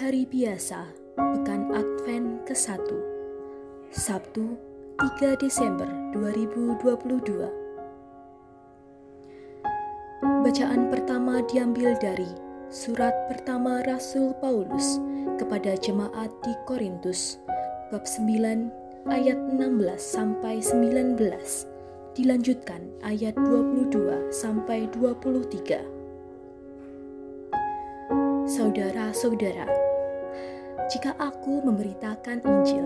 Hari biasa, Pekan Advent ke-1 Sabtu 3 Desember 2022 Bacaan pertama diambil dari Surat pertama Rasul Paulus kepada jemaat di Korintus bab 9 ayat 16 sampai 19 dilanjutkan ayat 22 sampai 23 Saudara-saudara, jika aku memberitakan Injil,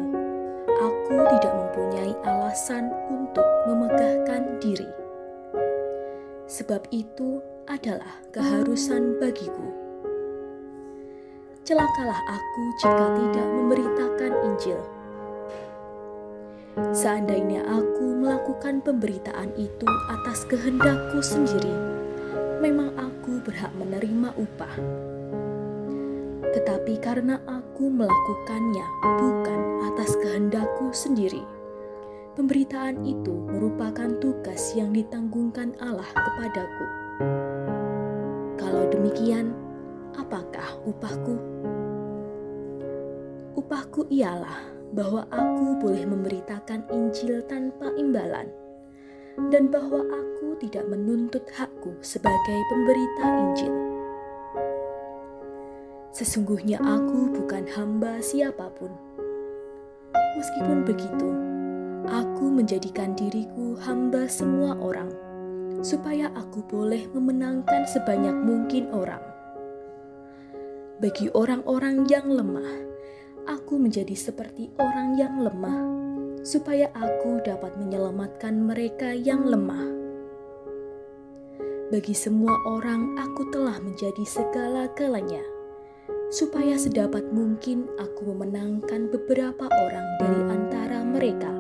aku tidak mempunyai alasan untuk memegahkan diri. Sebab itu adalah keharusan bagiku. Celakalah aku jika tidak memberitakan Injil. Seandainya aku melakukan pemberitaan itu atas kehendakku sendiri, memang aku berhak menerima upah tetapi karena aku melakukannya bukan atas kehendakku sendiri. Pemberitaan itu merupakan tugas yang ditanggungkan Allah kepadaku. Kalau demikian, apakah upahku? Upahku ialah bahwa aku boleh memberitakan Injil tanpa imbalan, dan bahwa aku tidak menuntut hakku sebagai pemberita Injil Sesungguhnya aku bukan hamba siapa pun. Meskipun begitu, aku menjadikan diriku hamba semua orang, supaya aku boleh memenangkan sebanyak mungkin orang. Bagi orang-orang yang lemah, aku menjadi seperti orang yang lemah, supaya aku dapat menyelamatkan mereka yang lemah. Bagi semua orang, aku telah menjadi segala-galanya supaya sedapat mungkin aku memenangkan beberapa orang dari antara mereka.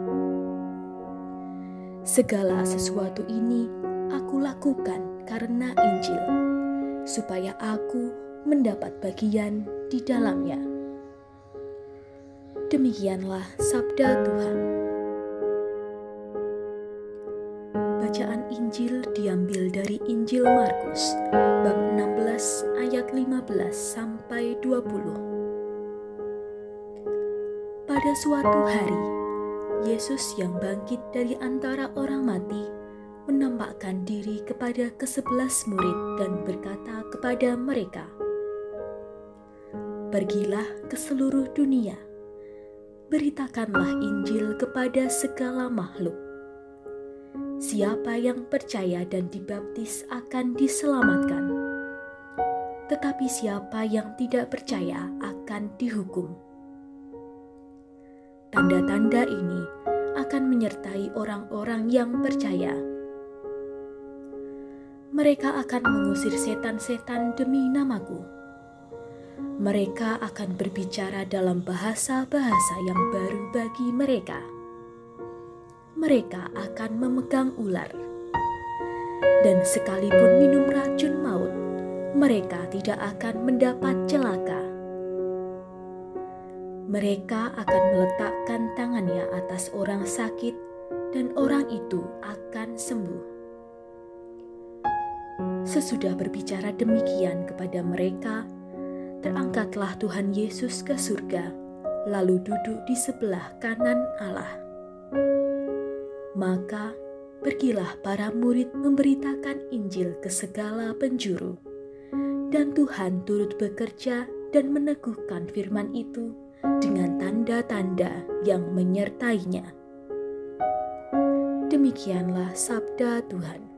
Segala sesuatu ini aku lakukan karena Injil, supaya aku mendapat bagian di dalamnya. Demikianlah sabda Tuhan. Bacaan Injil diambil dari Injil Markus bab 16 ayat 15 sampai 20. Pada suatu hari, Yesus yang bangkit dari antara orang mati menampakkan diri kepada kesebelas murid dan berkata kepada mereka, Pergilah ke seluruh dunia, beritakanlah Injil kepada segala makhluk. Siapa yang percaya dan dibaptis akan diselamatkan, tetapi siapa yang tidak percaya akan dihukum. Tanda-tanda ini akan menyertai orang-orang yang percaya. Mereka akan mengusir setan-setan demi namaku. Mereka akan berbicara dalam bahasa-bahasa yang baru bagi mereka mereka akan memegang ular. Dan sekalipun minum mereka tidak akan mendapat celaka. Mereka akan meletakkan tangannya atas orang sakit, dan orang itu akan sembuh. Sesudah berbicara demikian kepada mereka, terangkatlah Tuhan Yesus ke surga, lalu duduk di sebelah kanan Allah. Maka pergilah para murid memberitakan Injil ke segala penjuru. Dan Tuhan turut bekerja dan meneguhkan firman itu dengan tanda-tanda yang menyertainya. Demikianlah sabda Tuhan.